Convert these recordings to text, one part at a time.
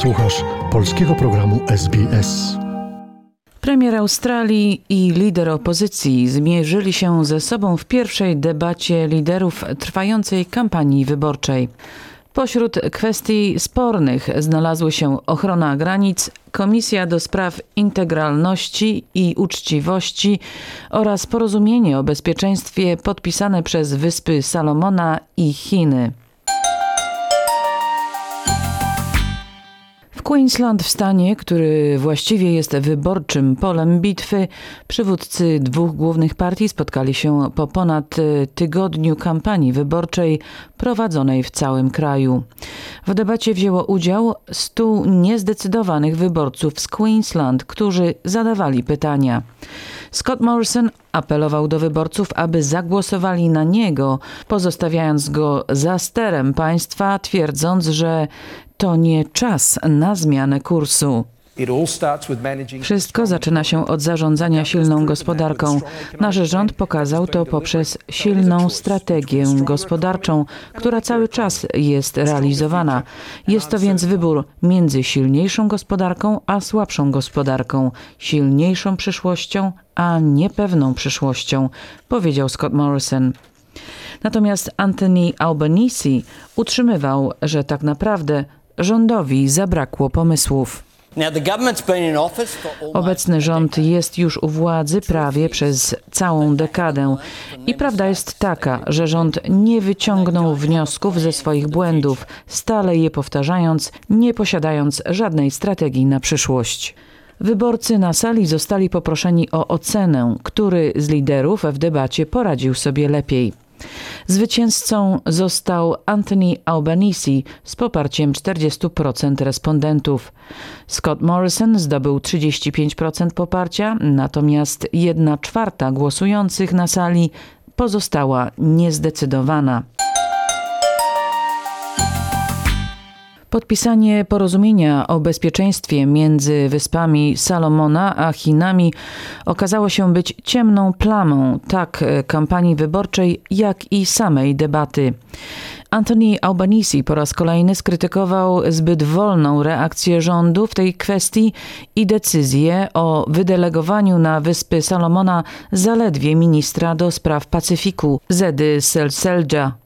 Słuchasz polskiego programu SBS. Premier Australii i lider opozycji zmierzyli się ze sobą w pierwszej debacie liderów trwającej kampanii wyborczej. Pośród kwestii spornych znalazły się ochrona granic, Komisja do Spraw Integralności i Uczciwości oraz porozumienie o bezpieczeństwie podpisane przez Wyspy Salomona i Chiny. Queensland, w stanie, który właściwie jest wyborczym polem bitwy, przywódcy dwóch głównych partii spotkali się po ponad tygodniu kampanii wyborczej prowadzonej w całym kraju. W debacie wzięło udział stu niezdecydowanych wyborców z Queensland, którzy zadawali pytania. Scott Morrison apelował do wyborców, aby zagłosowali na niego, pozostawiając go za sterem państwa, twierdząc, że to nie czas na zmianę kursu. Wszystko zaczyna się od zarządzania silną gospodarką. Nasz rząd pokazał to poprzez silną strategię gospodarczą, która cały czas jest realizowana. Jest to więc wybór między silniejszą gospodarką a słabszą gospodarką, silniejszą przyszłością a niepewną przyszłością, powiedział Scott Morrison. Natomiast Anthony Albanese utrzymywał, że tak naprawdę rządowi zabrakło pomysłów. Obecny rząd jest już u władzy prawie przez całą dekadę i prawda jest taka, że rząd nie wyciągnął wniosków ze swoich błędów, stale je powtarzając, nie posiadając żadnej strategii na przyszłość. Wyborcy na sali zostali poproszeni o ocenę, który z liderów w debacie poradził sobie lepiej. Zwycięzcą został Anthony Albanese z poparciem 40% respondentów. Scott Morrison zdobył 35% poparcia, natomiast 1 czwarta głosujących na sali pozostała niezdecydowana. Podpisanie porozumienia o bezpieczeństwie między wyspami Salomona a Chinami okazało się być ciemną plamą tak kampanii wyborczej, jak i samej debaty. Anthony Albanese po raz kolejny skrytykował zbyt wolną reakcję rządu w tej kwestii i decyzję o wydelegowaniu na wyspy Salomona zaledwie ministra do spraw Pacyfiku Zedy Selselja.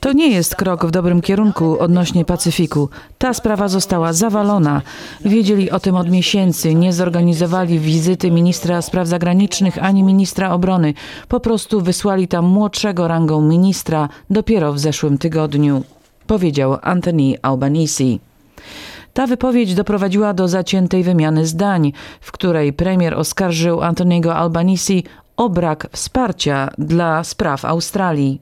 To nie jest krok w dobrym kierunku odnośnie Pacyfiku. Ta sprawa została zawalona. Wiedzieli o tym od miesięcy. Nie zorganizowali wizyty ministra spraw zagranicznych ani ministra obrony. Po prostu wysłali tam młodszego rangą ministra dopiero w zeszłym tygodniu, powiedział Anthony Albanese. Ta wypowiedź doprowadziła do zaciętej wymiany zdań, w której premier oskarżył Antoniego Albanese o brak wsparcia dla spraw Australii.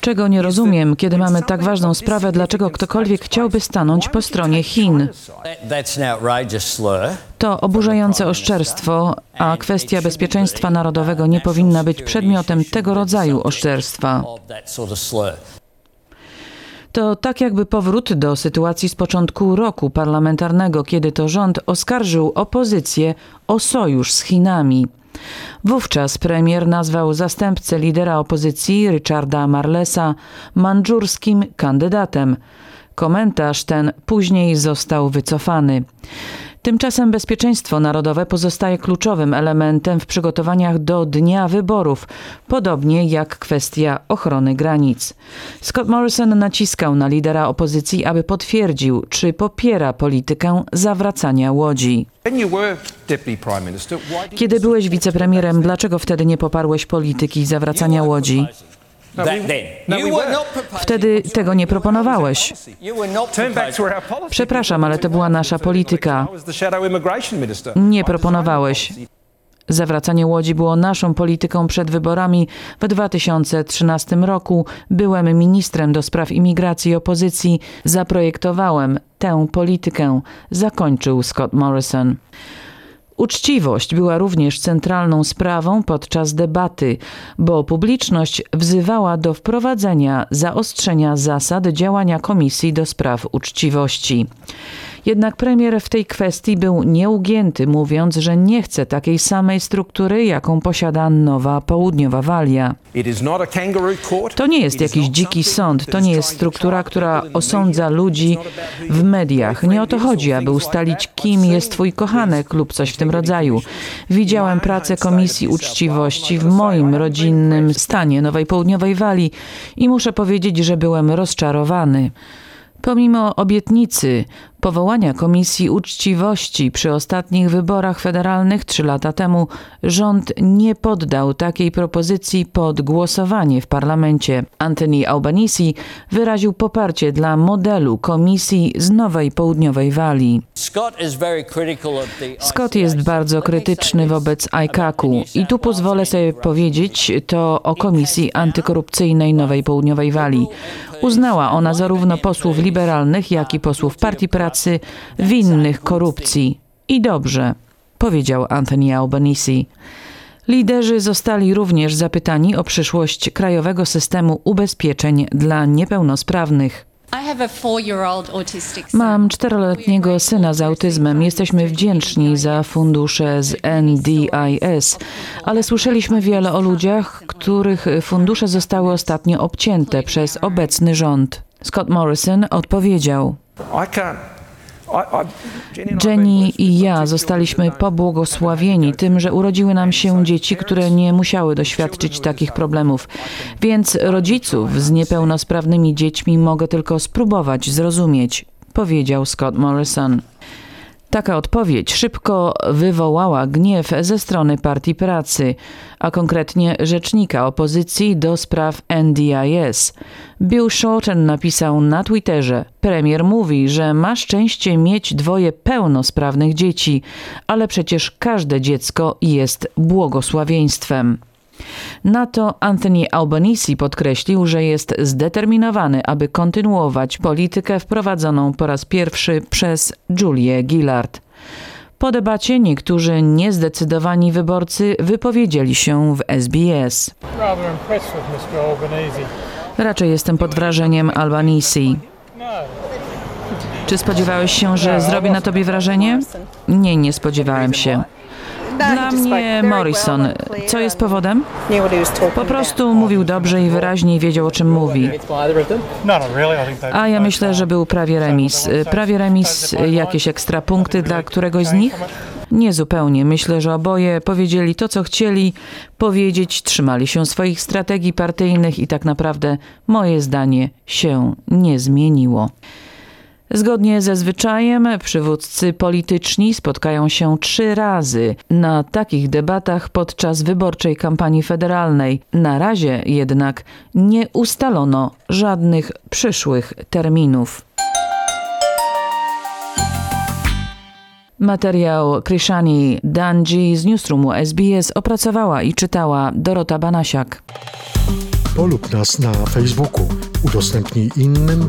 Czego nie rozumiem, kiedy mamy tak ważną sprawę, dlaczego ktokolwiek chciałby stanąć po stronie Chin. To oburzające oszczerstwo, a kwestia bezpieczeństwa narodowego nie powinna być przedmiotem tego rodzaju oszczerstwa. To tak jakby powrót do sytuacji z początku roku parlamentarnego, kiedy to rząd oskarżył opozycję o sojusz z Chinami. Wówczas premier nazwał zastępcę lidera opozycji Richarda Marlesa mandżurskim kandydatem. Komentarz ten później został wycofany. Tymczasem bezpieczeństwo narodowe pozostaje kluczowym elementem w przygotowaniach do dnia wyborów, podobnie jak kwestia ochrony granic. Scott Morrison naciskał na lidera opozycji, aby potwierdził, czy popiera politykę zawracania łodzi. Kiedy byłeś wicepremierem, dlaczego wtedy nie poparłeś polityki zawracania łodzi? Wtedy tego nie proponowałeś. Przepraszam, ale to była nasza polityka. Nie proponowałeś. Zawracanie łodzi było naszą polityką przed wyborami w 2013 roku. Byłem ministrem do spraw imigracji i opozycji. Zaprojektowałem tę politykę, zakończył Scott Morrison. Uczciwość była również centralną sprawą podczas debaty, bo publiczność wzywała do wprowadzenia zaostrzenia zasad działania Komisji do Spraw Uczciwości. Jednak premier w tej kwestii był nieugięty, mówiąc, że nie chce takiej samej struktury, jaką posiada Nowa Południowa Walia. To nie jest jakiś dziki sąd, to nie jest struktura, która osądza ludzi w mediach. Nie o to chodzi, aby ustalić, kim jest twój kochanek lub coś w tym rodzaju. Widziałem pracę Komisji Uczciwości w moim rodzinnym stanie Nowej Południowej Walii i muszę powiedzieć, że byłem rozczarowany. Pomimo obietnicy powołania Komisji Uczciwości przy ostatnich wyborach federalnych trzy lata temu, rząd nie poddał takiej propozycji pod głosowanie w parlamencie. Anthony Albanese wyraził poparcie dla modelu Komisji z Nowej Południowej Walii. Scott jest bardzo krytyczny wobec ICAC-u i tu pozwolę sobie powiedzieć to o Komisji Antykorupcyjnej Nowej Południowej Walii. Uznała ona zarówno posłów liberalnych, jak i posłów Partii Pracy winnych korupcji. I dobrze, powiedział Anthony Albanese. Liderzy zostali również zapytani o przyszłość krajowego systemu ubezpieczeń dla niepełnosprawnych. Mam czteroletniego syna z autyzmem. Jesteśmy wdzięczni za fundusze z NDIS, ale słyszeliśmy wiele o ludziach, których fundusze zostały ostatnio obcięte przez obecny rząd. Scott Morrison odpowiedział. Jenny i ja zostaliśmy pobłogosławieni tym, że urodziły nam się dzieci, które nie musiały doświadczyć takich problemów. Więc rodziców z niepełnosprawnymi dziećmi mogę tylko spróbować zrozumieć, powiedział Scott Morrison. Taka odpowiedź szybko wywołała gniew ze strony Partii Pracy, a konkretnie rzecznika opozycji do spraw NDIS. Bill Shorten napisał na Twitterze: Premier mówi, że ma szczęście mieć dwoje pełnosprawnych dzieci, ale przecież każde dziecko jest błogosławieństwem. Na to Anthony Albanese podkreślił, że jest zdeterminowany, aby kontynuować politykę wprowadzoną po raz pierwszy przez Julię Gillard. Po debacie niektórzy niezdecydowani wyborcy wypowiedzieli się w SBS. Raczej jestem pod wrażeniem Albanese. Czy spodziewałeś się, że zrobi na tobie wrażenie? Nie, nie spodziewałem się. Dla mnie Morrison. Co jest powodem? Po prostu mówił dobrze i wyraźnie i wiedział o czym mówi. A ja myślę, że był prawie remis. Prawie remis, jakieś ekstra punkty dla któregoś z nich? Nie zupełnie. Myślę, że oboje powiedzieli to, co chcieli powiedzieć, trzymali się swoich strategii partyjnych i tak naprawdę moje zdanie się nie zmieniło. Zgodnie ze zwyczajem przywódcy polityczni spotkają się trzy razy na takich debatach podczas wyborczej kampanii federalnej. Na razie jednak nie ustalono żadnych przyszłych terminów. Materiał Krishani Danji z Newsroomu SBS opracowała i czytała Dorota Banasiak. Polub nas na Facebooku, udostępnij innym,